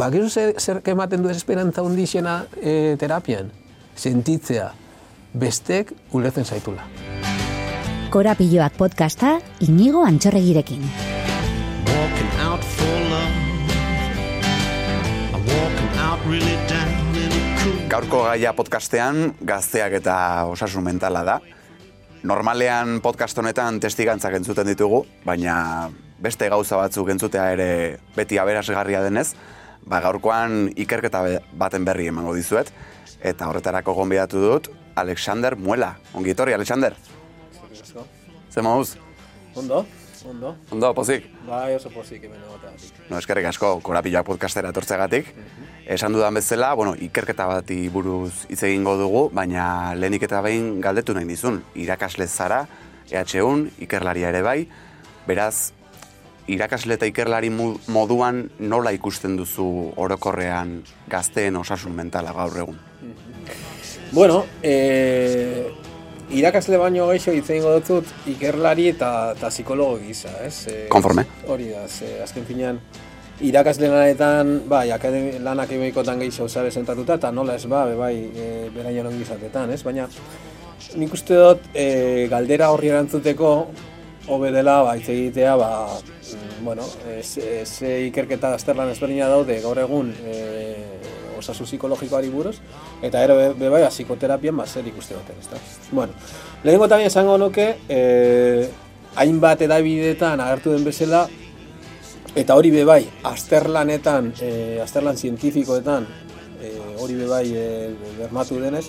Ba, gero zer, zer ematen du esperantza hundixena e, terapian? Sentitzea, bestek ulertzen zaitula. Korapilloak podcasta inigo antxorregirekin. walking out for love. I'm walking out really down in a cool. Gaurko gaia podcastean gazteak eta osasun mentala da. Normalean podcast honetan testigantzak entzuten ditugu, baina beste gauza batzuk entzutea ere beti aberasgarria denez, ba gaurkoan ikerketa baten berri emango dizuet, eta horretarako gonbidatu dut Alexander Muela. Ongi etorri, Alexander. Zer moduz? Ondo, ondo. Ondo, pozik? Bai, oso pozik hemen egoteatik. No, eskerrik asko, korapilloak podcastera etortzegatik. Esan dudan bezala, bueno, ikerketa bati buruz hitz egingo dugu, baina lehenik eta behin galdetu nahi dizun. Irakasle zara, EH1, ikerlaria ere bai, beraz, irakasle eta ikerlari moduan nola ikusten duzu orokorrean gazteen osasun mentala gaur egun? Bueno, e, irakasle baino gehiago hitz egingo dut ikerlari eta, eta psikologo gisa, ez? E, Konforme. Hori da, ze, azken finean, irakasle lanetan, bai, akademi, lan akademikotan gehiago zare sentatuta, eta nola ez ba, bai, e, beraien ongizatetan, ez? Baina, nik uste dut, e, galdera horri erantzuteko, hobe dela, ba, egitea, ba, mm, bueno, ez, ez ikerketa azterlan ezberdina daude gaur egun e, osasun psikologikoari buruz, eta ero be, be bai, ba, psikoterapian ba, zer ikuste duten, ezta? Bueno, lehenengo tamien esango nuke, e, hainbat edabideetan agertu den bezala, eta hori be bai, azterlanetan, e, azterlan zientifikoetan, e, hori be bai e, bermatu denez,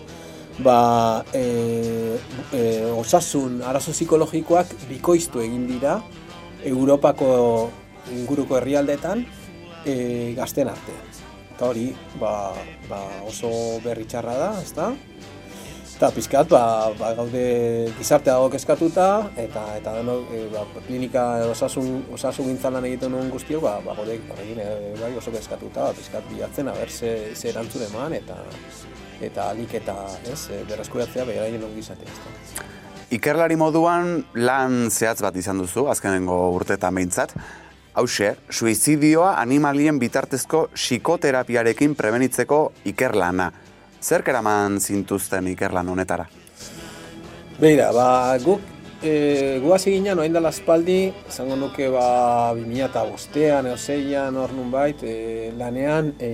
ba, e, e, osasun arazo psikologikoak bikoiztu egin dira Europako inguruko herrialdeetan e, gazten artean. Eta hori ba, ba oso berri txarra da, ezta? Eta pizkat, ba, ba, gaude gizartea dago kezkatuta, eta eta deno, e, ba, klinika osasun, osasun gintzalan egiten nuen guztio, ba, ba, gaude horrekin e, bai, oso kezkatuta, ba, pizkat bilatzen, aber ze, ze eman, eta eta alik eta ez, e, berreskuratzea beraien ongizatea. ezta? Ikerlari moduan lan zehatz bat izan duzu, azkenengo urteetan behintzat. Hauxe, suizidioa animalien bitartezko psikoterapiarekin prebenitzeko ikerlana. Zer eraman zintuzten ikerlan honetara? Beira, ba, guk e, gu hasi ginen orain dela aspaldi, izango nuke ba 2005ean edo 6ean hor nunbait, e, lanean e,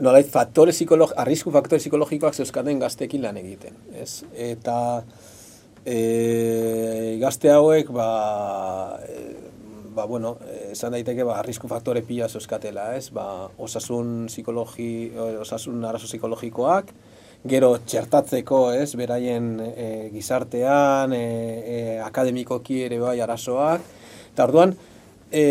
nolait faktore psikolog, arrisku faktore psikologikoak zeuzkaten gazteekin lan egiten, ez? Eta e, gazte hauek ba, e, ba bueno, esan daiteke ba arrisku faktore pila zeuzkatela, ez? Ba, osasun psikologi, osasun arazo psikologikoak, gero txertatzeko, ez, beraien e, gizartean, e, e, akademikoki ere bai arazoak, eta orduan, e,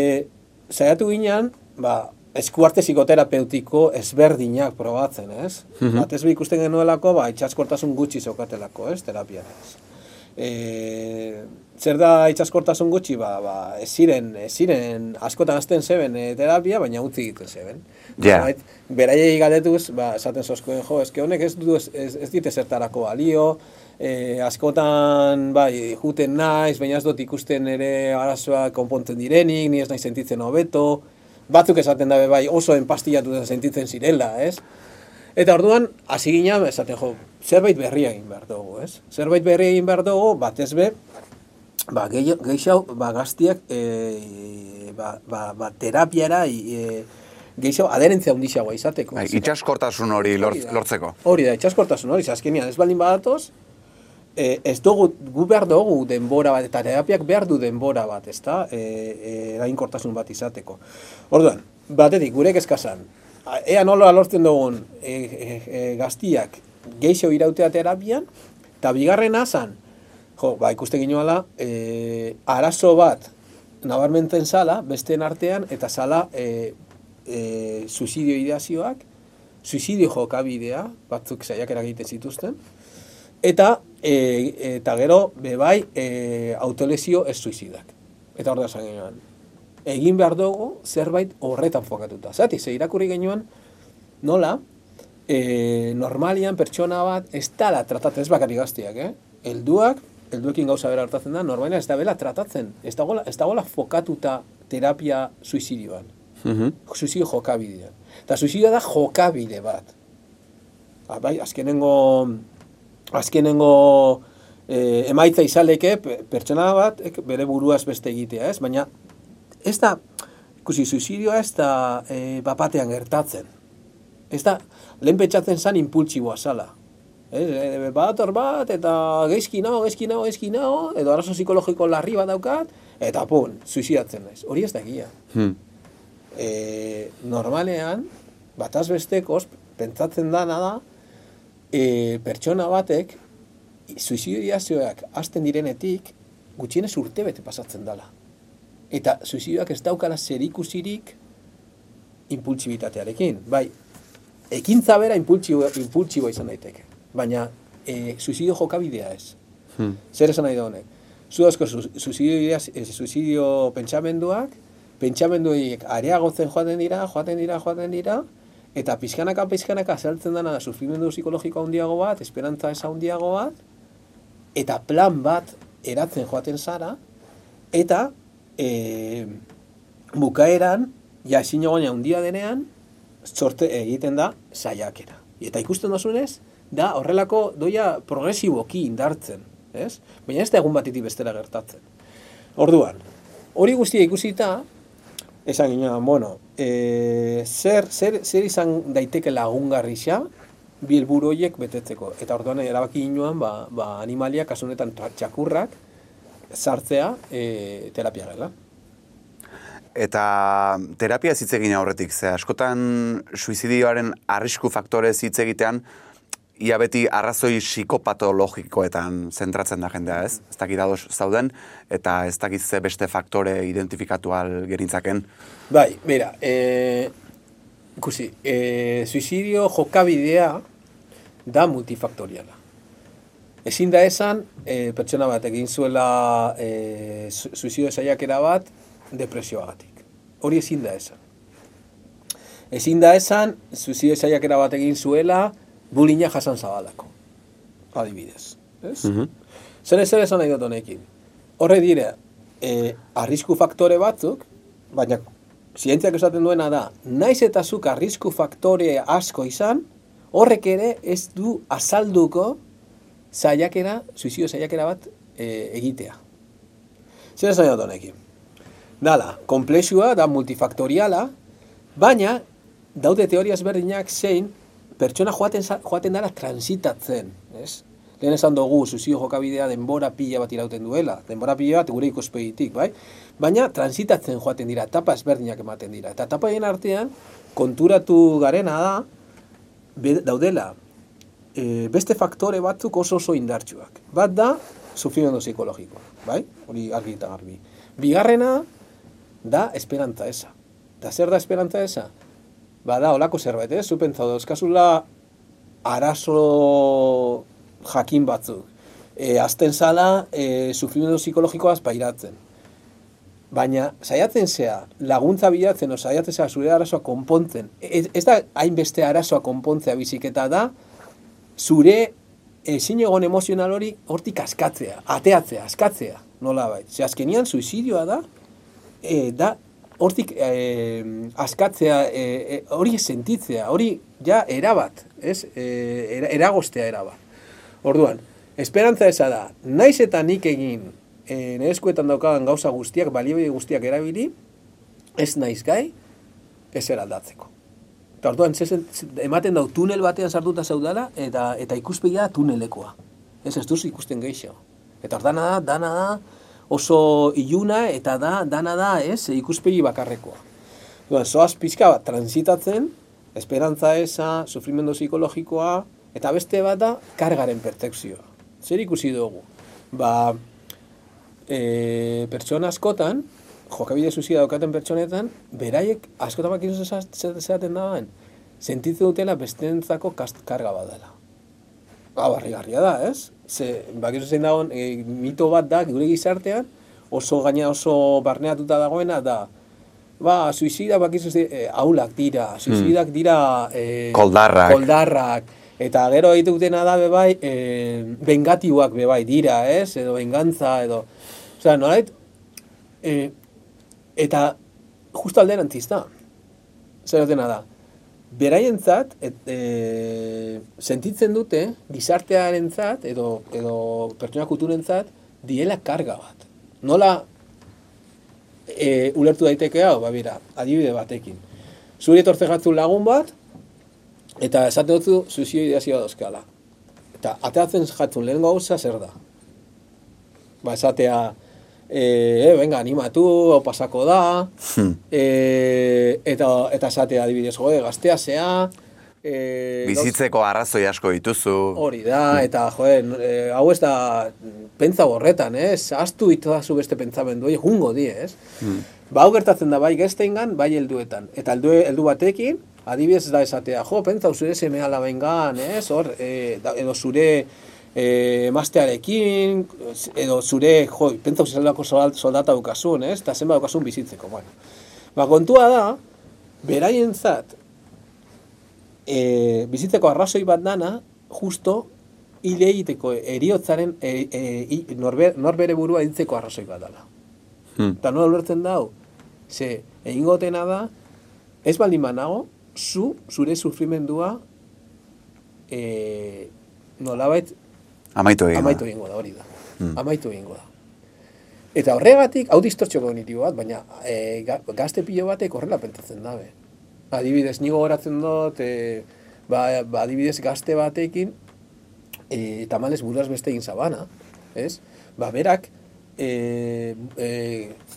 saiatu ginen, ba, eskuarte psikoterapeutiko ezberdinak probatzen, ez? Batez be ikusten genuelako, ba, itxaskortasun gutxi zokatelako, ez, terapian, ez? E, zer da itxaskortasun gutxi, ba, ba, ez ziren, ez ziren, askotan azten zeben e, terapia, baina utzi egiten zeben. Ja. Zerbait, Beraiei galdetuz, ba, esaten zozkoen, jo, eske honek ez, du, ez, ez, ez dite zertarako balio, e, askotan, bai, juten naiz, baina ez dut ikusten ere arazoak konpontzen direnik, ni ez naiz sentitzen hobeto, batzuk esaten dabe bai oso enpastillatu sentitzen zirela, ez? Eta orduan, hasi ginen, esaten jo, zerbait berria egin behar dugu, ez? Zerbait berria egin behar dugu, batez be, ba, gehi- gehiago, ba, gaztiak, e, ba, ba, ba, terapiara, e, gehiago, aderentzia hundixiagoa izateko. Bai, itxaskortasun hori lortzeko. Hori da, itxaskortasun hori, azkenean ez baldin badatoz, e, ez dugu, gu behar dugu denbora bat, eta terapiak behar du denbora bat, ezta, e, e, eraginkortasun bat izateko. Orduan, batetik, gure kezkazan, ea nola lortzen dugun e, e, e, gaztiak geixo irautea terapian, eta bigarrena zan, jo, ba, ikusten ginoala, e, arazo bat nabarmenten zala, besteen artean, eta zala e, e, suizidio ideazioak, suizidio jokabidea, batzuk saiakera egiten zituzten, eta e, eta gero be bai e, autolesio ez suizidak. Eta hor da esan genuen. Egin behar dugu zerbait horretan fokatuta. Zati, ze irakurri genuen nola e, normalian pertsona bat ez dala tratatzen, ez bakarrik gaztiak, eh? Helduak, helduekin gauza bera hartatzen da, normalian ez da bela tratatzen. Ez dagoela, ez dagoela fokatuta terapia suizidioan. Mhm. Suizidio jokabidea. Eta suizidioa da jokabide bat. Ah, bai, azkenengo, azkenengo eh, emaitza izaleke pe- pertsona bat ek, bere buruaz beste egitea, ez? Baina ez da, ikusi, suizidioa ez da eh, bapatean gertatzen. Ez da, lehen petxatzen zan impultsiboa zala. Ez, e, bat hor bat, eta geizki nao, geizki nao, geizki nao, edo arazo psikologiko larri bat daukat, eta pun, suizidatzen naiz. Hori ez da egia Hmm. e, normalean, bataz bestekoz, pentsatzen dana da, e, pertsona batek, suizidioak hasten direnetik, gutxienez urte bete pasatzen dela. Eta suizidioak ez daukala zerikusirik impultsibitatearekin. Bai, ekintza bera impultsibo, impultsiboa izan daiteke. Baina, e, suizidio jokabidea ez. Hmm. Zer esan nahi da honek? Zu asko su- suizidio, eh, suizidio pentsamenduak, pentsamenduik areagotzen joaten dira, joaten dira, joaten dira, eta pizkanaka pizkanaka azaltzen dena da sufrimendu psikologiko handiago bat, esperantza eza handiago bat, eta plan bat eratzen joaten zara, eta e, bukaeran, ja ezin egonia handia denean, sorte egiten da saiakera. Eta ikusten dozunez, da horrelako doia progresiboki indartzen, ez? Baina ez da egun batetik bestera gertatzen. Orduan, hori guztia ikusita, esan ginen, bueno, e, zer, zer, zer izan daiteke lagungarrisa, bi helburu horiek betetzeko. Eta orduan erabaki ginoan, ba, ba animaliak, kasu honetan txakurrak, sartzea e, terapia gela. Eta terapia hitz egin aurretik, ze askotan suizidioaren arrisku faktorez hitz egitean, ia beti arrazoi psikopatologikoetan zentratzen da jendea, ez? Ez dakit ados zauden, eta ez dakit ze beste faktore identifikatu al genitzaken. Bai, mira, e, ikusi, e, suizidio jokabidea da multifaktoriala. Ezin da esan, e, pertsona bat egin zuela e, su- suizidio saiakera bat depresioagatik. Hori ezin da esan. Ezin da esan, suizidio saiakera bat egin zuela bulina jasan zabalako. Adibidez. Ez? Zer zer esan nahi dut honekin. Horre dire, e, arrisku faktore batzuk, baina zientziak esaten duena da, naiz eta zuk arrisku faktore asko izan, horrek ere ez du azalduko saiakera, suizidio saiakera bat e, egitea. Zer esan dut honekin? Dala, komplexua da multifaktoriala, baina daude teoria ezberdinak zein pertsona joaten, joaten dara transitatzen, ez? Lehen esan dugu, suizio jokabidea denbora pila bat irauten duela, denbora pila bat gure ikuspegitik, bai? Baina transitatzen joaten dira, etapa ezberdinak ematen dira. Eta etapa artean, konturatu garena da, daudela, e, beste faktore batzuk oso oso indartsuak. Bat da, sufrimendu psikologikoa, bai? Hori argi eta garbi. Bigarrena, da esperantza esa. Da zer da esperantza esa? Ba da, olako zerbait, ez? Zupentza dauzkazula arazo jakin batzuk. E, azten zala, e, sufrimendu psikologikoaz pairatzen. Baina, saiatzen zea, laguntza bilatzen, o saiatzen zea zure arazoa konpontzen. Ez, ez da hainbeste arazoa konpontzea biziketa da, zure ezin egon emozional hori hortik askatzea, ateatzea, askatzea, nola bai. Ze azkenian suizidioa da, e, da hortik e, askatzea, e, hori sentitzea, hori ja erabat, ez? E, era, eragostea erabat. Orduan, esperantza eza da, naiz eta nik egin e, eskuetan daukadan gauza guztiak, baliabide guztiak erabili, ez naiz gai, ez eraldatzeko. Eta orduan, zezen, ematen dau tunel batean sartuta zaudala, eta, eta ikuspegia tunelekoa. Ez ez duzu ikusten geixo. Eta hor dana da, dana da, oso iluna, eta da, dana da, ez, ikuspegi bakarrekoa. Orduan, zoaz pixka bat, transitatzen, esperantza eza, sufrimendu psikologikoa, eta beste bat da, kargaren pertekzioa. Zer ikusi dugu? Ba, e, pertsona askotan, jokabide zuzia daukaten pertsonetan, beraiek askotan bakizu zeraten dagoen, sentitzen dutela bestentzako karga bat dela. Ba, barrigarria da, ez? Ze, bakizu zein dagoen, e, mito bat da, gure gizartean, oso gaina oso barneatuta dagoena da, ba, suizida bakizu ze, e, aulak dira, suizidak dira... E, Koldarrak. Koldarrak. Eta gero egite dutena da bebai, e, bengatiboak bebai dira, ez? Edo bengantza, edo... Osea, nolait, e, eta justo alderantziz da. zer da, beraientzat, et, e, sentitzen dute, gizartearentzat edo, edo pertsona kulturentzat, diela karga bat. Nola e, ulertu daiteke hau, ba bera, adibide batekin. Zuri etortze jatzu lagun bat, eta esaten dutzu suizio ideazioa dauzkala. Eta ateatzen jatzun lehen gauza zer da. Ba, esatea, e, e, venga, animatu, hau pasako da, e, eta, eta esatea adibidez, joe, gaztea zea, e, Bizitzeko arrazoi asko dituzu. Hori da, eta joe, e, hau ez da pentsa horretan, ez? Aztu itodazu beste pentsamendu, hori jungo di, ez? Ba, hau gertatzen da bai gazteingan, bai helduetan. Eta heldu, heldu batekin, adibidez da esatea, jo, pentsa zure seme alabengan, ez? Hor, e, da, edo zure e, emaztearekin, edo zure, jo, pentsa zelako soldata daukasun, ez? Eta zenba daukasun bizitzeko, bueno. Ba, kontua da, beraientzat, e, bizitzeko arrazoi bat dana, justo, hile egiteko eriotzaren, e, e, i- norbe, norbere burua hiltzeko arrazoi bat dala. Hmm. Eta nola ulertzen dau, ze, egingo dena da, ez baldin banago, zu, zure sufrimendua, e, nolabait, Amaitu egin. da. amaitu egingo da, hori da. Amaitu egingo da. Eta horregatik, hau distortzio kognitibo bat, baina e, ga, gazte pilo batek horrela pentsatzen dabe. Adibidez, nigo goratzen dut, e, ba, ba, adibidez gazte batekin, e, tamales buruaz beste egin zabana, ez? Ba, berak, e, e,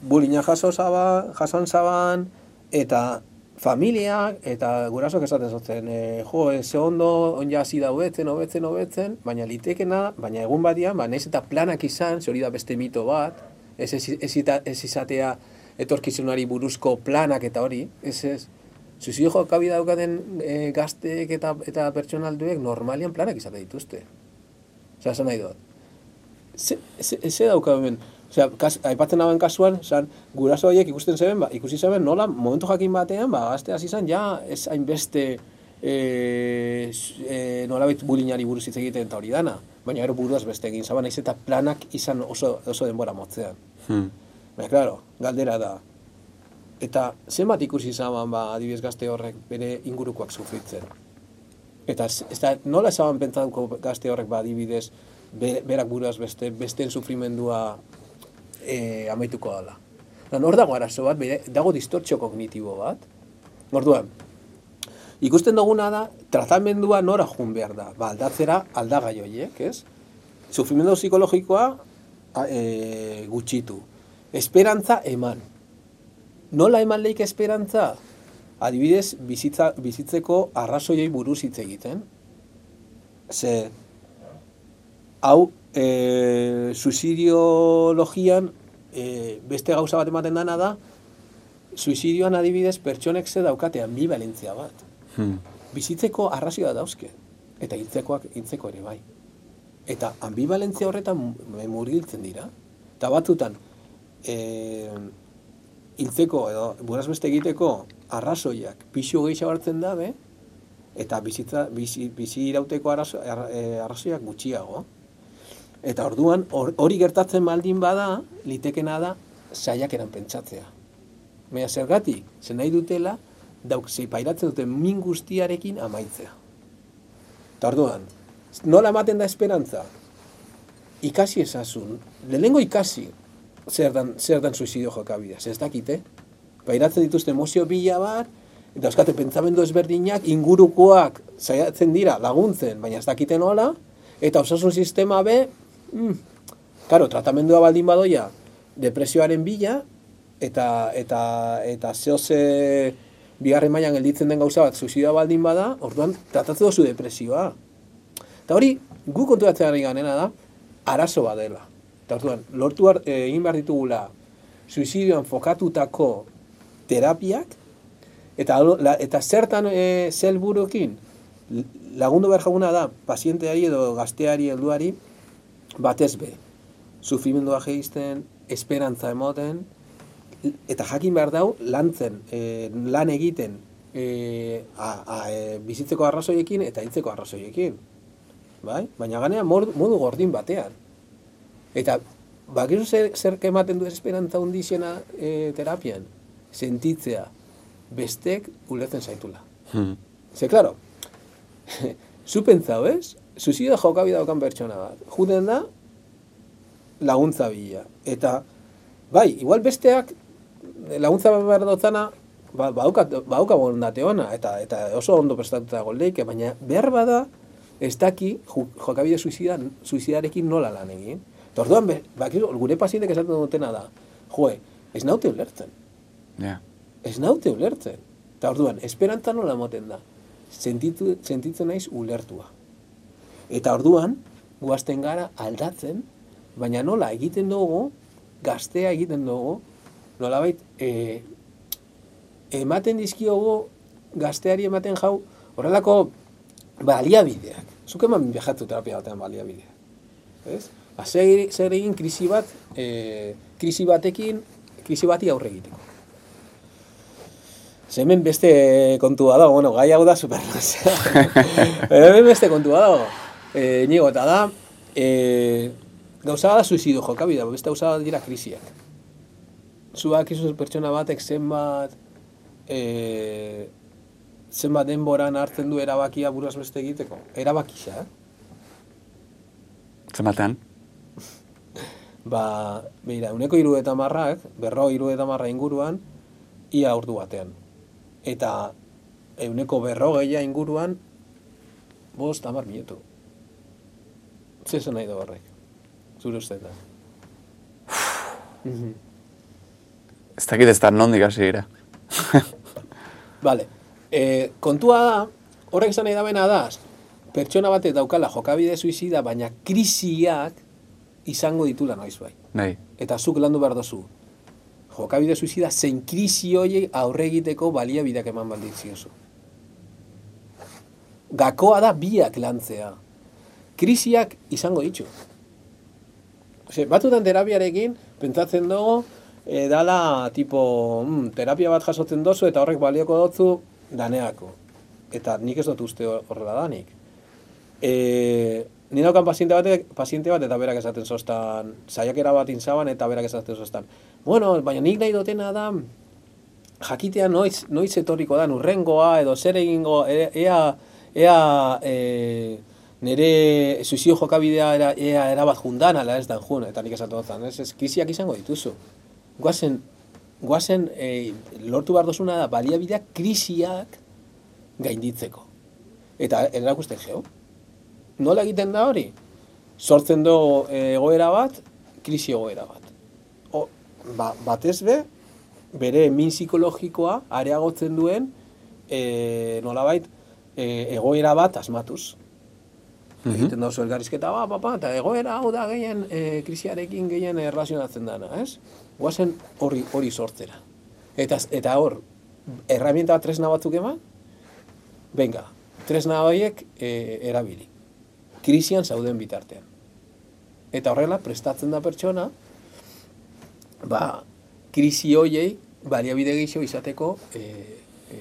bulina jaso zaba, jasan zaban, eta familiak, eta gurasok esaten zotzen, e, jo, e, ze ondo, onja hasi da hobetzen, hobetzen, hobetzen, baina litekena, baina egun badian, ba, nahiz eta planak izan, hori da beste mito bat, ez, ez, ez, ez izatea etorkizunari buruzko planak eta hori, ez ez, Suizidio jokabi daukaten e, gazteek eta, eta pertsonalduek normalian planak izate dituzte. Osea, esan nahi dut. Ze, ze, ze dauka hemen? Osea, kas, aipatzen naben kasuan, zan, guraso horiek ikusten zeben, ba, ikusi zeben, nola, momentu jakin batean, ba, gazte hasi zen, ja, ez hainbeste, e, e, nolabait bulinari buruz hitz egiten eta hori dana. Baina gero buruaz beste egin zaban, naiz eta planak izan oso, oso denbora motzean. Hmm. Baina, claro, galdera da. Eta zenbat ikusi zaban, ba, adibidez gazte horrek bere ingurukoak sufritzen. Eta ez, da, nola esaban pentsatuko gazte horrek ba, adibidez, be- berak buruaz beste, besteen sufrimendua e, amaituko dela. Da, nor dago arazo bat, bere, dago distortzio kognitibo bat. Orduan, ikusten duguna da, tratamendua nora jun behar da. Ba, aldatzera aldagai horiek, ez? Sufrimendu psikologikoa e, gutxitu. Esperantza eman. Nola eman leik esperantza? Adibidez, bizitza, bizitzeko arrazoiei buruz hitz egiten. Ze, hau, e, suizidiologian e, beste gauza bat ematen dana da, suizidioan adibidez pertsonek ze daukate ambivalentzia bat. Hmm. Bizitzeko arrazioa dauzke, eta hiltzekoak hiltzeko ere bai. Eta ambivalentzia horretan mu- murgiltzen dira. Eta batzutan, e, hiltzeko edo buraz beste egiteko arrazoiak pixu gehiago hartzen dabe, eta bizitza, bizi, bizi irauteko arrazo, arra- arrazoiak gutxiago. Eta orduan, hor- hori gertatzen baldin bada, litekena da, saiakeran pentsatzea. Baina zergatik, zen nahi dutela, dauk pairatzen duten min guztiarekin amaitzea. Eta orduan, nola ematen da esperantza? Ikasi ezasun, lehenengo ikasi, zer dan, zer dan suizidio jokabidea, ez dakite? Pairatzen dituzte emozio bila bat, eta euskate pentsamendu ezberdinak, ingurukoak saiatzen dira laguntzen, baina ez dakite nola, eta osasun sistema be, mm, karo, tratamendua baldin badoia, depresioaren bila, eta eta eta zehoze bigarren mailan gelditzen den gauza bat suizidioa baldin bada, orduan tratatzen duzu depresioa. Eta hori, gu konturatzen ari ganena da, arazo bat dela. Eta orduan, lortu eh, egin behar ditugula suizidioan fokatutako terapiak, eta, la, eta zertan e, zelburukin lagundu behar jaguna da, pazienteari edo gazteari, helduari, batez be, sufrimendua geizten, esperantza emoten, eta jakin behar dau lantzen, e, lan egiten e, a, a, e, bizitzeko arrazoiekin eta hiltzeko arrazoiekin. Bai? Baina ganean modu, modu gordin batean. Eta bakizu zer, zer ematen du esperantza hundizena e, terapian? Sentitzea. bestek ulertzen zaitula. Hmm. Ze, claro, zu pentsau, ez? Suizida jokabida daukan pertsona bat. Juden da, laguntza bila. Eta, bai, igual besteak laguntza behar dutzana, ba, bauka, bauka bondate ona, eta, eta oso ondo prestatuta goldeike, baina behar bada, ez daki jokabide suizida, suizidarekin nola lan egin. Be, bakizu, gure pazientek esaten dutena da, joe, ez naute ulertzen Ja. ez naute ulertzen. Eta orduan, esperantza nola moten da. Sentitu, sentitzen naiz ulertua. Eta orduan, guazten gara aldatzen, baina nola egiten dugu, gaztea egiten dugu, nolabait, e, ematen dizkiogu, gazteari ematen jau, horrelako baliabideak. Zuk eman viajatu terapia batean baliabideak. Ez? Ba, zer, zer egin krisi bat, e, krisi batekin, krisi bati aurre egiteko. Ze hemen beste kontua dago, bueno, gai hau da superlasea. hemen beste kontua dago. E, nigo, eta da, e, gauza da suizidio jokabida, beste gauza da dira krisiak. Zuak izuz pertsona batek zenbat, e, zenbat denboran hartzen du erabakia buruaz beste egiteko. Erabakixa, eh? Zenbatean? Ba, beira, uneko iru eta marrak, berro iru eta marra inguruan, ia ordu batean. Eta euneko berro inguruan, bost amar minutu. Zezen nahi du horrek. Zure uste da. Ez dakit ez da nondik hasi dira. Vale. E, kontua da, horrek esan nahi da bena da, pertsona batek daukala jokabide suizida, baina krisiak izango ditula noiz bai. Bai. Eta zuk landu behar dozu. Jokabide suizida zein krisi horiei aurre egiteko baliabideak eman balditziozu. Gakoa da biak lantzea. Krisiak izango ditu. Ose, batutan terapiarekin, pentsatzen dugu, e, dala, tipo, mm, terapia bat jasotzen dozu eta horrek balioko dotzu daneako. Eta nik ez dut uste horrela danik. E, ni daukan paziente, batek, paziente bat eta berak esaten zoztan, saiakera bat intzaban eta berak esaten zoztan. Bueno, baina nik nahi dutena da, jakitea noiz, noiz etorriko da, urrengoa edo zer egingo, e- ea, ea e, nire suizio jokabidea era, ea erabat jundan, ala ez dan jun, eta nik esaten dut, ez, ez krisiak izango dituzu. Guazen, guazen e, lortu behar dozuna da, baliabideak krisiak gainditzeko. Eta erakusten geo. Nola egiten da hori? Sortzen du e, egoera bat, krisi egoera bat. O, ba, batez be, bere min psikologikoa areagotzen duen e, nolabait e, egoera bat asmatuz. Egiten dauzu elgarrizketa, ba, papa, eta egoera hau da gehien e, krisiarekin gehien erlazionatzen dana, ez? Guazen hori hori sortzera. Eta, eta hor, herramienta tresna batzuk eman, venga, tresna horiek e, erabili. Krisian zauden bitartean. Eta horrela, prestatzen da pertsona, ba, krisi hoiei baliabide gehiago izateko e, e,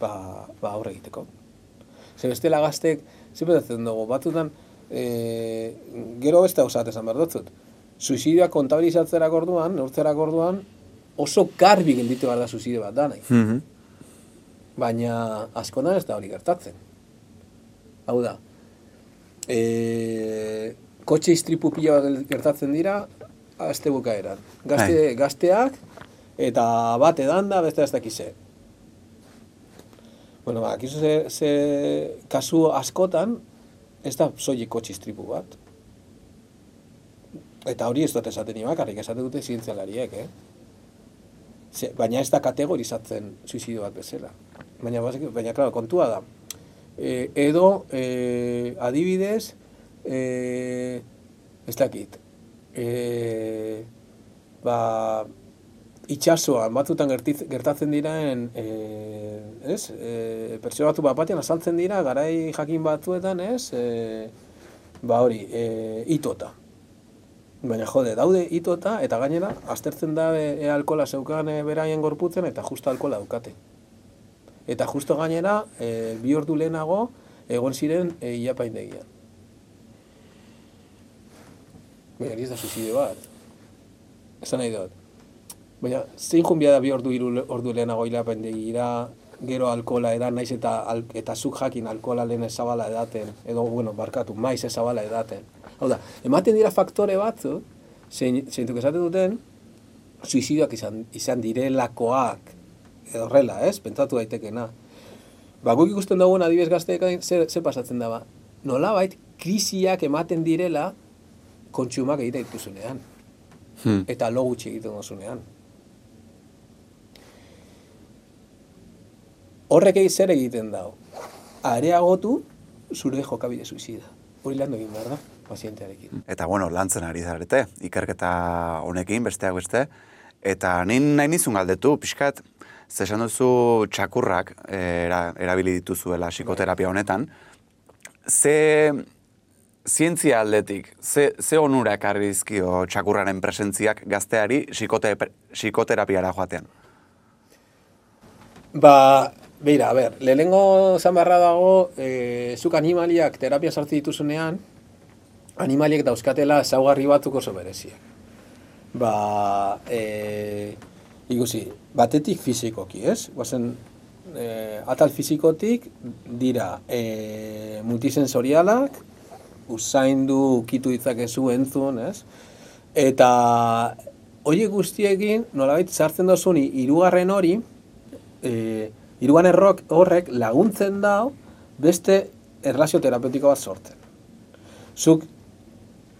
ba, ba aurre egiteko. Ze bestela gaztek, zipetatzen dugu, batutan, e, gero beste gauzat esan behar dutzut. Suizidioa kontabilizatzerak orduan, neurtzerak orduan, oso garbi gelditu behar da suizidio bat da nahi. Mhm. Baina askotan ez da hori gertatzen. Hau da, e, kotxe istripu pila bat gertatzen dira, azte bukaeran. Gazte, gazteak, eta bat edan da, beste ez dakize. Bueno, ba, akizu ze, ze kasu askotan, ez da soilik kotxe istripu bat. Eta hori ez dut esaten ni bakarrik, esaten dute zientzialariek, eh? Ze, baina ez da kategorizatzen suizidio bat bezala. Baina, basik- baina, claro, kontua da. E, edo, e, adibidez, e, ez dakit, e, ba, itxasoan, batzutan gertatzen diren, e, ez, e, pertsona batu bat batean azaltzen dira, garai jakin batzuetan, ez, e, ba hori, e, itota. Baina jode, daude itota, eta gainera, aztertzen da e, e alkola zeukan e, beraien gorputzen, eta justo alkola daukate. Eta justo gainera, e, bi ordu lehenago, egon ziren e, iapaindegian. Baina, ez da suizidio bat. Esan nahi dut. Baina, zein junbia da bi ordu, iru ordu lehenago hilapendegira, gero alkola edan, naiz eta, al, eta zuk jakin alkola lehen ezabala edaten, edo, bueno, barkatu, maiz ezabala edaten. Hau da, ematen dira faktore batzu, zein, zeintuk esaten duten, suizidioak izan, izan direlakoak, edo horrela, ez? Pentsatu daitekena. Ba, guk ikusten dugun adibidez gazteek zer, zer pasatzen da ba. Nolabait, krisiak ematen direla kontsumak egite dituzunean. Hmm. Eta lo gutxi egiten duzunean. Horrek egin zer egiten dago. Areagotu zure jokabide suizida. Hori lan egin behar da, pazientearekin. Eta bueno, lantzen ari zarete, ikerketa honekin, besteak beste. Eta nin nahi nizun galdetu, pixkat, ze esan duzu txakurrak eh, era, erabili dituzuela psikoterapia honetan. Ze zientzia aldetik, ze, ze onura ekarri dizkio txakurraren presentziak gazteari psikote, psikoterapiara joatean? Ba, beira, a ber, lehenengo zan beharra dago, e, zuk animaliak terapia sartu dituzunean, animaliek dauzkatela ezaugarri batzuk oso bereziak. Ba, e, ikusi, batetik fizikoki, ez? Guazen, e, atal fizikotik dira e, multisensorialak, usaindu ukitu ditzakezu entzun, ez? Eta horiek guztiekin, nolabait sartzen dozun hirugarren hori, e, iruan errok horrek laguntzen dau beste erlazio terapeutiko bat sortzen. Zuk,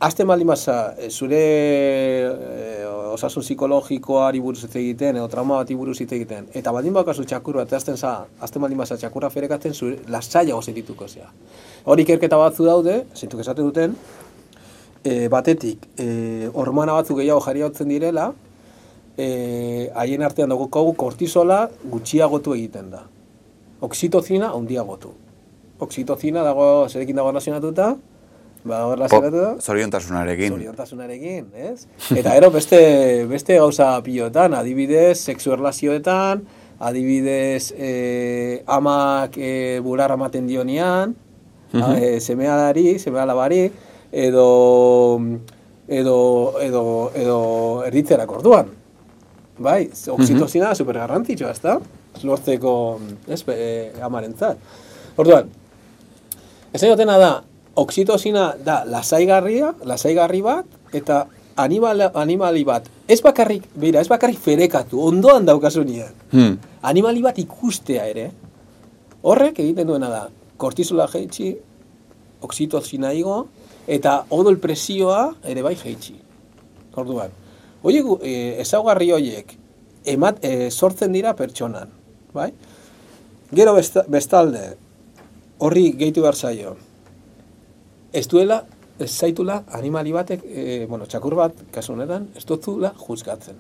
azte maldi maza, e, zure e, osasun psikologikoari buruz hitz egiten, edo trauma bati buruz hitz egiten, eta baldin bakazu txakur bat, azten za, azte maldi maza txakurra ferekatzen, zure lasaiago sentituko zea. Hori ikerketa batzu daude, zintuk esaten duten, e, batetik, e, hormona batzuk gehiago hautzen direla, e, haien artean dugu kogu kortizola gutxiagotu egiten da. Oxitozina handiagotu. Oxitozina dago, zerekin dago nazionatuta, ba, hor nazionatuta, Zoriontasunarekin. zoriontasunarekin, ez? Eta gero beste, beste gauza pilotan, adibidez, sexu erlazioetan, adibidez, e, amak e, bular amaten dionian, Mhm. e, semeadari, semealabari, edo, edo, edo, edo erditzerak orduan. Bai, oxitozina super garrantzitsua, ezta? Lortzeko, ez, e, amarentzat. Orduan, esan dutena da, oxitozina da lasaigarria, lasaigarri bat, eta animal, animali bat, ez bakarrik, beira, ez bakarrik ferekatu, ondoan daukasunean. Hmm. Animali bat ikustea ere, horrek egiten duena da, kortizola jeitsi, oxitozina igo, eta odol presioa ere bai jeitsi. Orduan, horiek, e, ezaugarri horiek, emat, e, sortzen dira pertsonan, bai? Gero besta, bestalde, horri gehitu behar zaio, ez duela, ez zaitula animali batek, e, bueno, txakur bat, kasu honetan, ez duzula juzgatzen.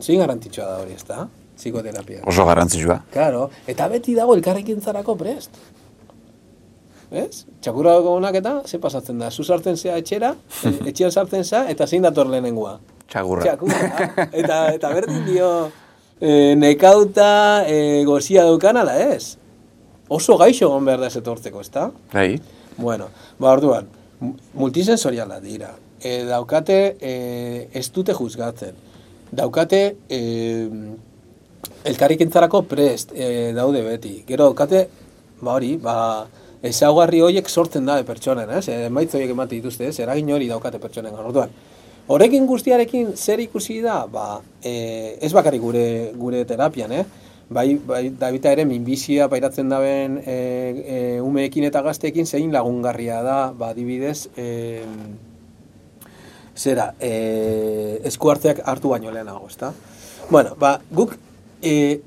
Zein garantitxoa da hori, ez da? Psikoterapia. Oso garrantzitsua. Claro, eta beti dago elkarrekintzarako prest. Ez? Txakurra honak eta, ze pasatzen da? Zu sartzen zea etxera, e, etxean sartzen zea, eta zein dator lehenengoa? Txagurra. Txakurra. Eta, eta berdin dio, e, nekauta, e, gozia daukan ala ez. Oso gaixo egon behar da etortzeko, ezta? Bai. Bueno, ba orduan, mu- multisensoriala dira. E, daukate, e, ez dute juzgatzen. Daukate, e, elkarrikentzarako prest e, daude beti. Gero daukate, ba hori, ba, ezaugarri horiek sortzen da pertsonen, ez? Emaitz horiek emate dituzte, ez? Eragin hori daukate pertsonen. Orduan, horrekin guztiarekin zer ikusi da, ba, e, ez bakarrik gure, gure terapian, eh? Bai, bai, da bita ere minbizia pairatzen daben e, e, umeekin eta gazteekin zein lagungarria da, ba, adibidez, e, zera, e, esku hartzeak hartu baino lehenago, ezta? Bueno, ba, guk e,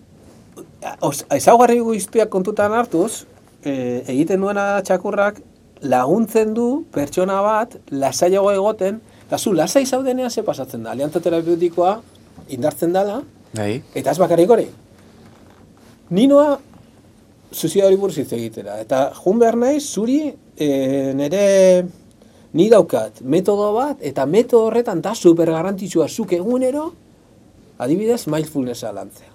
os, ezaugarri guztiak kontutan hartuz, e, egiten duena txakurrak laguntzen du pertsona bat lasaiago egoten, eta zu lasai zaudenean ze pasatzen da, aliantza terapeutikoa indartzen dela, Bai. eta ez bakarrik hori. Ninoa suizidari buruz hitz egitera, eta jun behar naiz zuri e, nire ni daukat metodo bat, eta metodo horretan da super garrantzitsua zuk egunero, adibidez, mindfulnessa lantzea.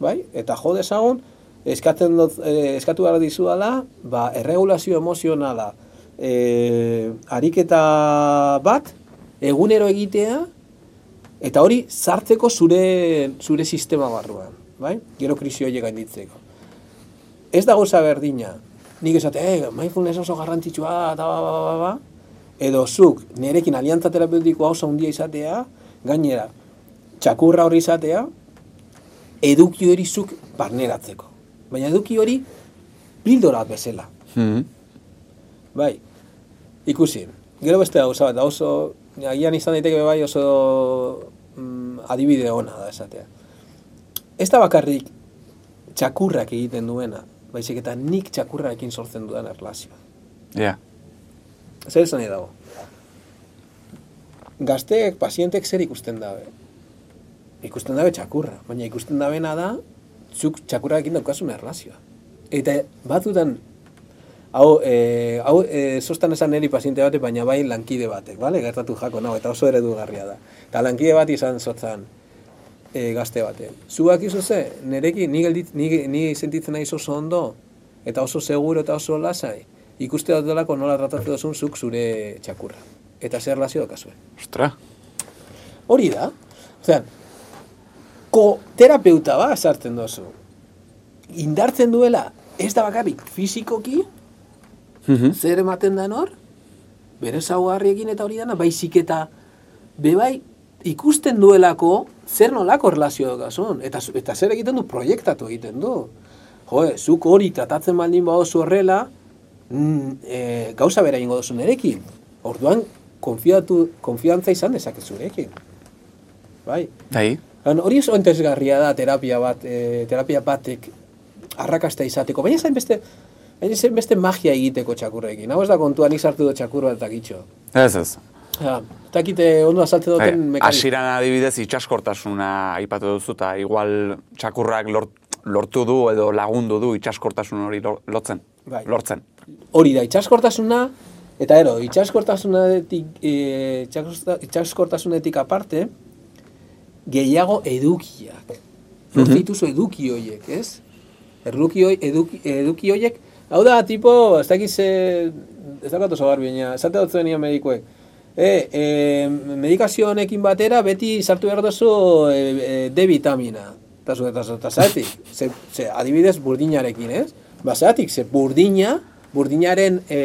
Bai? Eta jo dezagun, eskatzen dut, e, eskatu behar dizudala, ba, erregulazio emozionala, e, ariketa bat, egunero egitea, Eta hori sartzeko zure, zure sistema barruan, bai? Gero krisi horiek gainditzeko. Ez da gauza berdina, nik esate, eh, mindfulness oso garrantzitsua da, eta ba, ba, ba, ba, edo zuk, nerekin aliantza terapeutikoa oso handia izatea, gainera, txakurra hori izatea, eduki hori zuk barneratzeko. Baina eduki hori bildorat bezala. Mhm. Bai, ikusi. Gero beste gauza bat, da oso, agian izan daiteke bai oso mm, adibide ona da esatea. Ez da bakarrik txakurrak egiten duena, baizik eta nik txakurrarekin sortzen dudan erlazioa. Ja. Zer esan dago? Gazteek, pazientek zer ikusten dabe? Ikusten dabe txakurra, baina ikusten dabena da, zuk txakurrarekin daukasun erlazioa. Eta batzutan, hau, e, hau e, sostan esan niri paziente batek, baina bai lankide batek, bale? gertatu jako, nau, eta oso eredugarria da. Eta lankide bat izan zotzan e, gazte batek. Zuak izo ze, nerekin, ni, geldit, ni, ni sentitzen naiz oso ondo, eta oso seguro eta oso lasai, ikuste dut delako nola tratatu duzun zuk zure txakurra. Eta zer relazio dakazuen. Ostra. Hori da. Osea, ko terapeuta ba sartzen dozu. Indartzen duela, ez da bakarrik fizikoki, Mhm. zer ematen da hor, bere zaugarriekin eta hori dana, baizik eta bebai ikusten duelako zer nolako relazio dakazun, eta, eta zer egiten du proiektatu egiten du. Jo, zuk hori tratatzen baldin badozu horrela, mm, e, gauza bera ingo duzu nerekin. Orduan, konfiatu, konfiantza izan dezakezu zurekin. Bai. Bai. Lan, hori oso entesgarria da terapia bat, e, terapia batek arrakasta izateko, baina zain beste, baina zain beste magia egiteko txakurrekin. Hau ez da kontua nik sartu dut txakur bat eta gitxo. Ez ez. Ja, eta dakite ondo azaltzen Bai, duten mekanik. Hasieran adibidez itxaskortasuna aipatu duzu eta igual txakurrak lort, lortu du edo lagundu du itxaskortasun hori lotzen. Bai. Lortzen. Hori da, itxaskortasuna, eta ero, itxaskortasunetik, e, itxaskortasunetik aparte, gehiago edukiak. Lortu dituzu eduki hoiek, ez? Erruki eduki, eduki hoiek, hau da, tipo, ez dakiz, ez dakat oso garbi, baina, esate dut zuen medikuek, e, e, medikazio honekin batera beti sartu behar duzu e, e, D vitamina. Eta zu, eta zu, eta ze, ze, adibidez burdinarekin, ez? Ba, zeratik, ze burdina, burdinaren, e,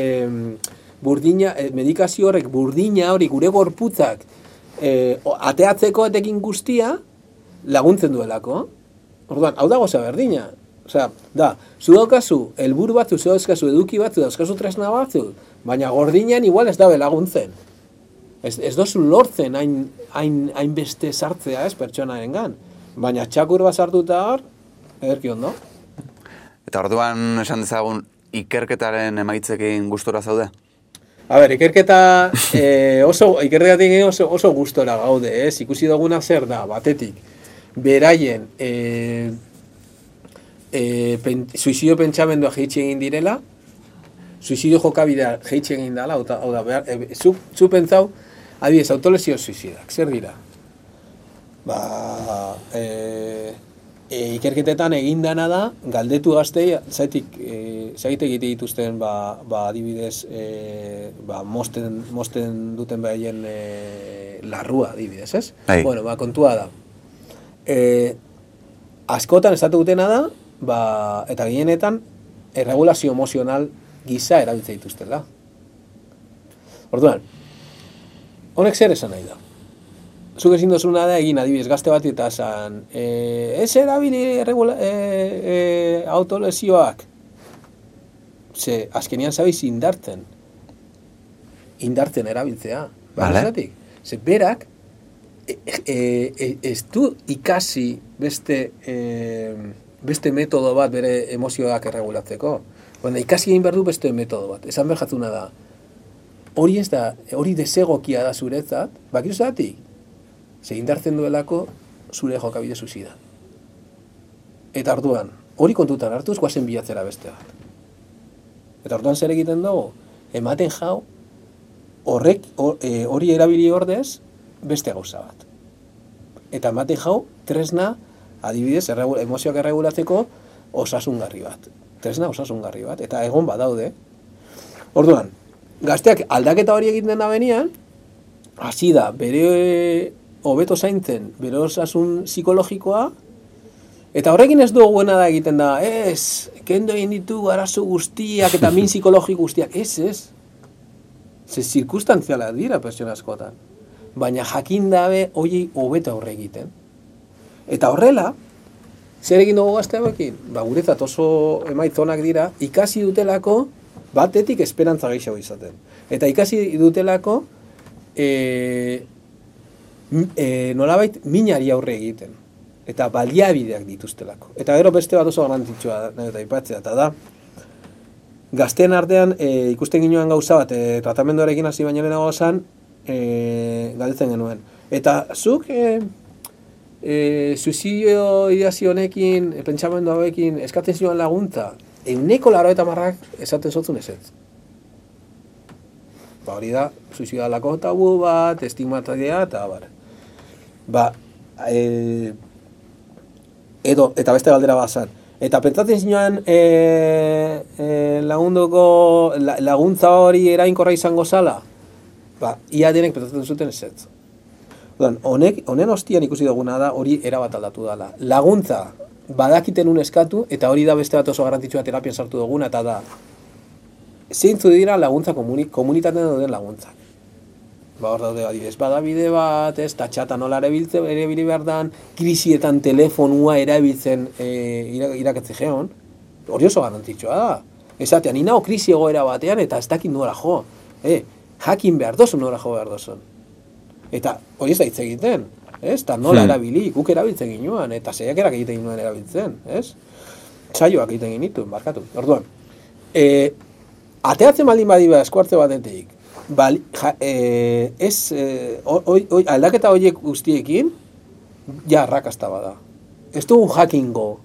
burdina, e, medikazio horrek burdina hori gure gorputzak e, ateatzeko etekin guztia laguntzen duelako. Orduan, hau da goza berdina. Osea, da, zu daukazu, helburu batzu, zu dauzkazu eduki batzu, dauzkazu tresna batzu, baina gordinean igual ez dabe laguntzen. Ez, ez dozu lortzen hain, hain, hainbeste sartzea ez pertsonaren gan. Baina txakur bat sartuta hor, ederki ondo. Eta orduan esan dezagun ikerketaren emaitzekin gustora zaude? A ber, ikerketa eh, oso, ikerketatik oso, oso gustora gaude, ez? Ikusi duguna zer da, batetik, beraien eh, eh, pen, suizidio pentsamendua jeitxe egin direla, suizidio jokabidea jeitxe egin dela, hau da, behar, e, zu, zu pentsau, adibidez, autolesio suizidak, zer dira? Ba, e, e, ikerketetan egin dana da, galdetu gaztei, zaitik, e, zaitik egite dituzten, ba, ba adibidez, e, ba, mosten, mosten duten behaien e, larrua, adibidez, ez? Bai. Bueno, ba, kontua da. E, askotan estatu dutena da, ba, eta gehienetan, erregulazio emozional gisa erabiltze dituztela. Orduan, honek zer esan nahi da? Zuk ezin dozuna da egin adibidez gazte bat eta esan e, ez erabili erregula, e, e, autolesioak ze azkenian zabiz indartzen indartzen erabiltzea Vale. Ze berak e, e, e, ez du ikasi beste e, beste metodo bat bere emozioak erregulatzeko Baina ikasi egin behar du beste metodo bat esan behar jatzuna da hori ez da, hori desegokia da zuretzat, bakizu zeratik? Ze indartzen duelako zure jokabide zuzida. Eta orduan, hori kontutan hartuz, guazen bilatzera beste bat. Eta orduan zer egiten dugu? Ematen jau, horrek, hor- e, hori erabili ordez, beste gauza bat. Eta ematen jau, tresna, adibidez, erregu, emozioak erregulatzeko, osasungarri bat. Tresna osasungarri bat, eta egon badaude. Orduan, gazteak aldaketa hori egiten da benian, hasi da, bere hobeto zaintzen bere osasun psikologikoa, eta horrekin ez duguena da egiten da, ez, kendo egin ditu arazo guztiak eta min psikologiko guztiak, ez, ez. Ze zirkustantziala dira pertsona askotan. Baina jakin dabe hori hobeto aurre egiten. Eta horrela, zer egin dugu gazte hauekin? Ba, guretzat oso emaitzonak dira, ikasi dutelako batetik esperantza gehiago izaten. Eta ikasi dutelako e, e, nolabait minari aurre egiten. Eta baliabideak dituztelako. Eta gero beste bat oso garrantzitsua eta aipatzea, eta da, gazteen artean e, ikusten ginoen gauza bat, e, tratamenduarekin hasi baino lehenago zan, e, galdetzen genuen. Eta zuk, e, e, suizidio ideazio honekin, e, pentsamendu hauekin, eskatzen zioan laguntza, euneko laro eta marrak esaten zotzun ez ez. Ba, hori da, suizidalako tabu bat, estigmatadea, eta bar. Ba, e, edo, eta beste galdera bazan. Eta pentsatzen zinuan e, e, lagunduko la, laguntza hori erainkorra izango zala? Ba, ia denek pentsatzen zuten ez ez. Odan, honek, honen ostian ikusi duguna da hori erabat aldatu dela. Laguntza badakiten un eskatu, eta hori da beste bat oso garrantzitsua terapian sartu duguna, eta da, zeintzu dira laguntza komuni, komunitatean dauden laguntzak. Ba, hor daude, adibidez, badabide bat, ez, tatxata nola erabiltze, erabili behar dan, krisietan telefonua erabiltzen e, irakatze geon, hori oso garrantzitsua da. Esatean, inao krisi egoera batean, eta ez dakit nora jo. E, jakin behar dozun nora jo behar dozun. Eta hori ez da hitz egiten, ez? Ta nola Hmm. erabili, guk erabiltzen ginoan, eta zeiakerak egiten ginoan erabiltzen, ez? Saioak egiten ginituen, barkatu. Orduan, e, ateatzen baldin badiba eskuartze batetik, bal, ja, e, ez, e, oi, oi, aldaketa horiek guztiekin, ja, arrakasta bada. Ez dugu jakingo,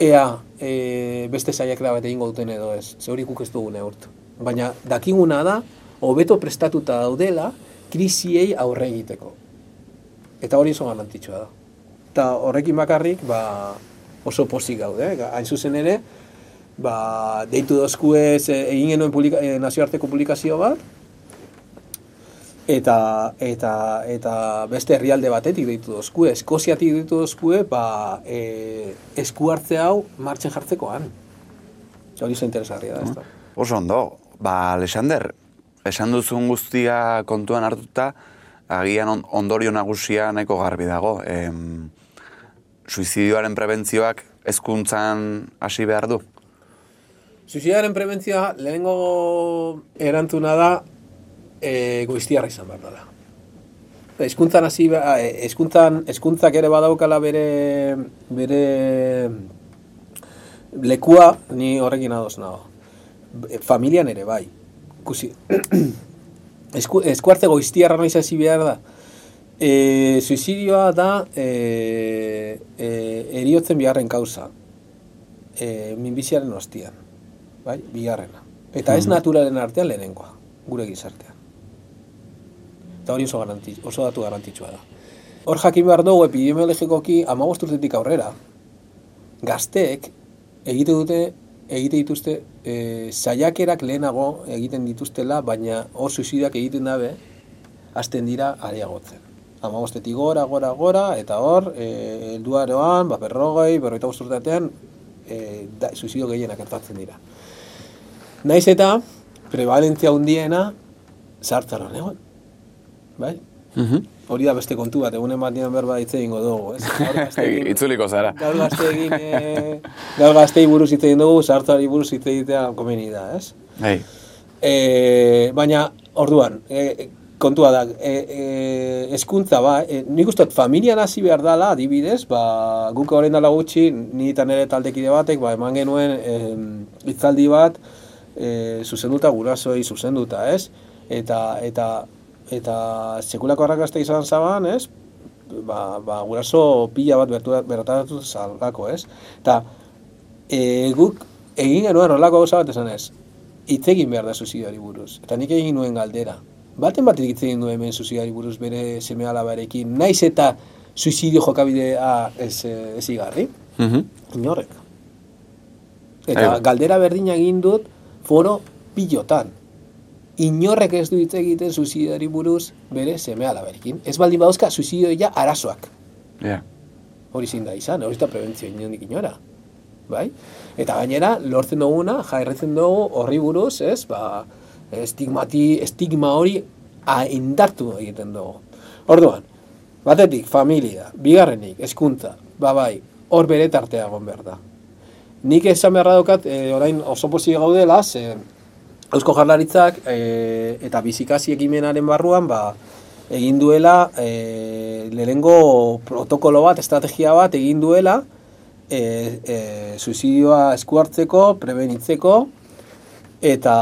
ea e, beste saiak da bat egingo duten edo ez, ze hori guk ez dugu neurtu. Baina dakiguna da, hobeto prestatuta daudela, krisiei aurre egiteko. Eta hori oso garrantzitsua da. Eta horrekin bakarrik, ba, oso pozik gaude, eh? hain zuzen ere, ba, deitu dozkuez egin genuen publika, eh, nazioarteko publikazio bat, eta, eta, eta beste herrialde batetik deitu dozkue, Eskoziatik deitu dozkue, ba, e, esku hartze hau martxen jartzekoan. Hori oso interesgarria da, ez da. Oso ondo, ba, Alexander, esan duzun guztia kontuan hartuta, agian on- ondorio nagusia nahiko garbi dago. Em, suizidioaren prebentzioak hezkuntzan hasi behar du? Suizidaren prebentzioa lehenengo erantzuna da e, goiztiarra izan behar dela. Eskuntzan hasi eh, eskuntzan eskuntzak ere badaukala bere bere lekua ni horrekin ados nago. Familian ere bai. Ikusi. Esku, eskuartze goiztiarra noiz hasi behar da. E, suizidioa da e, e, eriotzen bigarren kausa. E, minbiziaren ostian bai, bigarrena. Eta ez naturalen artean lehenengoa, gure gizartean. Eta hori oso, garanti, oso datu garrantzitsua da. Hor jakin behar dugu epidemiologikoki amabost urtetik aurrera, gazteek egite dute, egite dituzte, e, saiakerak lehenago egiten dituztela, baina hor suizidak egiten dabe, hasten dira areagotzen. Amabostetik gora, gora, gora, eta hor, e, helduaroan, ba, berrogei, berroita bost urteatean, e, da, suizidio gehienak gertatzen dira. Naiz eta prevalentzia hundiena sartzaroan egon. Bai? Hori da beste kontu bat, egunen batean berba hitz egingo dugu, ez? Itzuliko zara. Gaur gazteekin, e, gaur gaztei buruz hitz egin dugu, sartzari buruz hitz egitea komeni da, ez? Hey. E, baina, orduan, e, kontua da, e, e, eskuntza ba, e, nik uste familian hasi behar dala, adibidez, ba, guk horren dala gutxi, ni eta nire taldekide batek, ba, eman genuen e, hitzaldi bat, e, zuzenduta gurasoei zuzenduta, ez? Eta, eta, eta sekulako arrakasta izan zaban, ez? Ba, ba, guraso pila bat bertu, bertatu zalako, ez? Eta, e, guk egin genuen horrelako gauza bat esan ez, hitz egin behar da suizidioari buruz. Eta nik egin nuen galdera. Baten batek hitz egin du hemen suizidioari buruz bere seme alabarekin, naiz eta suizidio jokabidea ez, eh, ez igarri, Mhm. inorrek. Eta Aiba. galdera berdina egin dut foro pilotan. Inorrek ez du hitz egiten suizidioari buruz bere seme alaberekin. Ez baldin badauzka suizidioa arazoak. Ja. Hori zein da izan, hori da prebentzio inondik inora. Bai? Eta gainera, lortzen duguna, jairretzen dugu horri buruz, ez, ba, estigmati, estigma hori a, indartu egiten dugu. Orduan, batetik, familia, bigarrenik, hezkuntza, ba bai, hor bere tartea egon behar da. Nik esan beharra daukat, e, orain oso posi gaudela, ze Eusko Jarlaritzak e, eta bizikasi ekimenaren barruan, ba, egin duela e, lehenengo protokolo bat, estrategia bat egin duela e, e, suizidioa eskuartzeko, prebenitzeko eta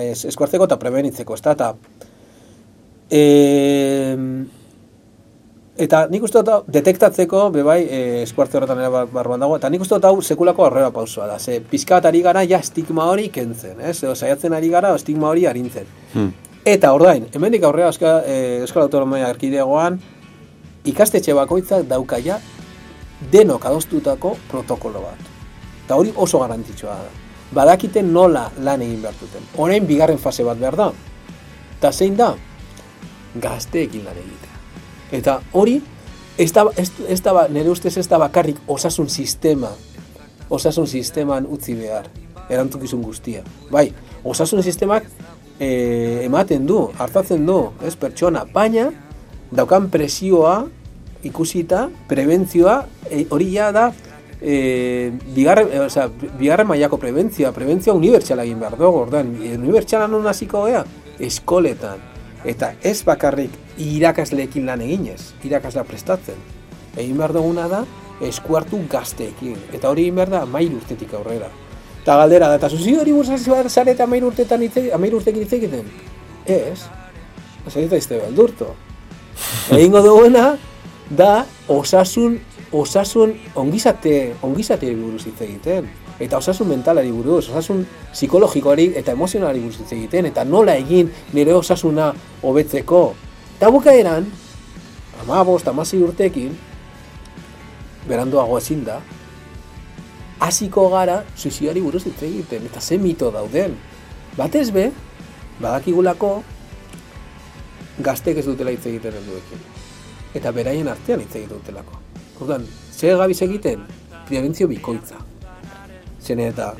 es, eskuartzeko eta prebenitzeko, ez da, eta e, eta nik uste dut detektatzeko, bebai, e, eskuartze horretan ere bar- barruan dago, eta nik uste dut hau sekulako aurrera pausua da, ze pizka bat ari gara ja estigma hori kentzen, ez? Edo saiatzen ari gara estigma hori arintzen. Hmm. Eta ordain, hemendik aurrera Euskal, eh, Euskal Autonomia Erkidegoan ikastetxe bakoitzak daukaia denok adostutako protokolo bat. Eta hori oso garrantzitsua da. Badakiten nola lan egin behar duten. Orain bigarren fase bat behar da. Eta zein da? Gazteekin lan egitea. Eta hori, ez da, ba- nire ustez ez da bakarrik osasun sistema, osasun sisteman utzi behar, erantzukizun guztia. Bai, osasun sistemak e, ematen du, hartatzen du, ez pertsona, baina daukan presioa ikusita, prebentzioa, e, hori ja da, e, bigarren, e, osea, bigarren mailako prebentzioa, prebentzioa unibertsala egin behar dugu, ordan, unibertsala non hasiko gea, eskoletan, eta ez bakarrik irakasleekin lan eginez, irakasla prestatzen. Egin behar duguna da, eskuartu gazteekin, eta hori egin behar da amairu urtetik aurrera. Eta galdera da, eta suzidio hori buruz zarete amairu urtetan hitz egiten, amairu urtekin hitz egiten? Ez, ez izte beldurto. Egingo duguena da osasun osasun ongizate ongizate buruz hitz egiten eta osasun mentalari buruz, osasun psikologikoari eta emozionalari buruz hitz egiten eta nola egin nire osasuna hobetzeko. Eta bukaeran, amabost, amasei urtekin, beranduago ezin da, hasiko gara suizidioari buruz hitz egiten, eta ze mito dauden. Batez be, badakigulako gaztek ez dutela hitz egiten helduekin. Eta beraien artean hitz egiten dutelako. Orduan, zer gabiz egiten? Prebentzio bikoitza. Zene eta,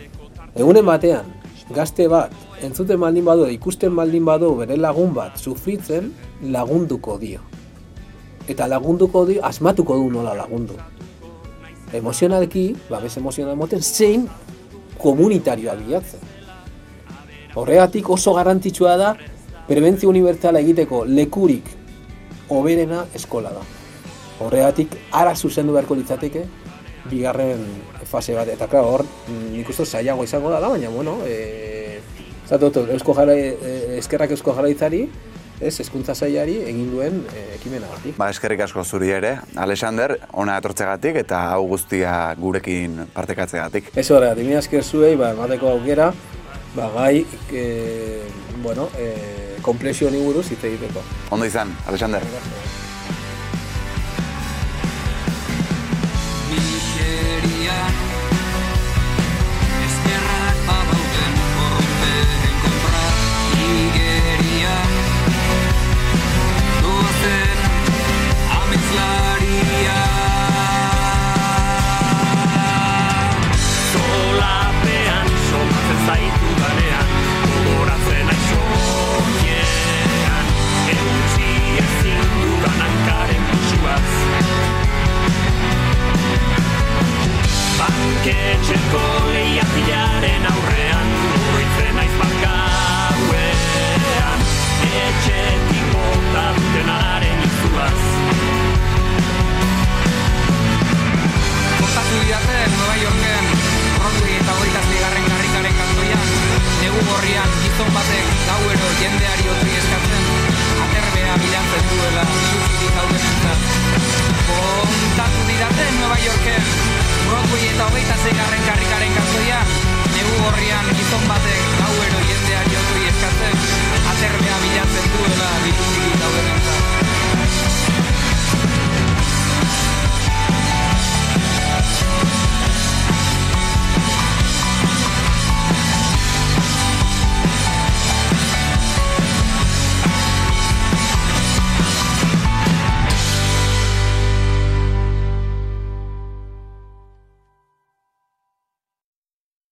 egunen batean, gazte bat, entzuten baldin badu, ikusten baldin badu bere lagun bat sufritzen, lagunduko dio. Eta lagunduko dio, asmatuko du nola lagundu. Emozionalki, babes emozional moten, zein komunitarioa bilatzen. Horregatik oso garrantzitsua da prebentzio unibertsala egiteko lekurik hoberena eskola da. Horregatik ara zuzendu beharko litzateke bigarren fase bat eta claro, hor mm, nik uste zailago izango da, baina bueno, zatu dut, Eusko Jara, eh, eskerrak Eusko Jarraitzari, ez, hezkuntza sailari egin duen eh, ekimenagatik. Ba, eskerrik asko zuri ere, Alexander, ona etortzegatik eta hau guztia gurekin partekatzegatik. Ez horregatik, mila esker zuei, ba, emateko aukera, ba, gai, e, bueno, e, komplexio honi buruz hitz egiteko. Ondo izan, Alexander.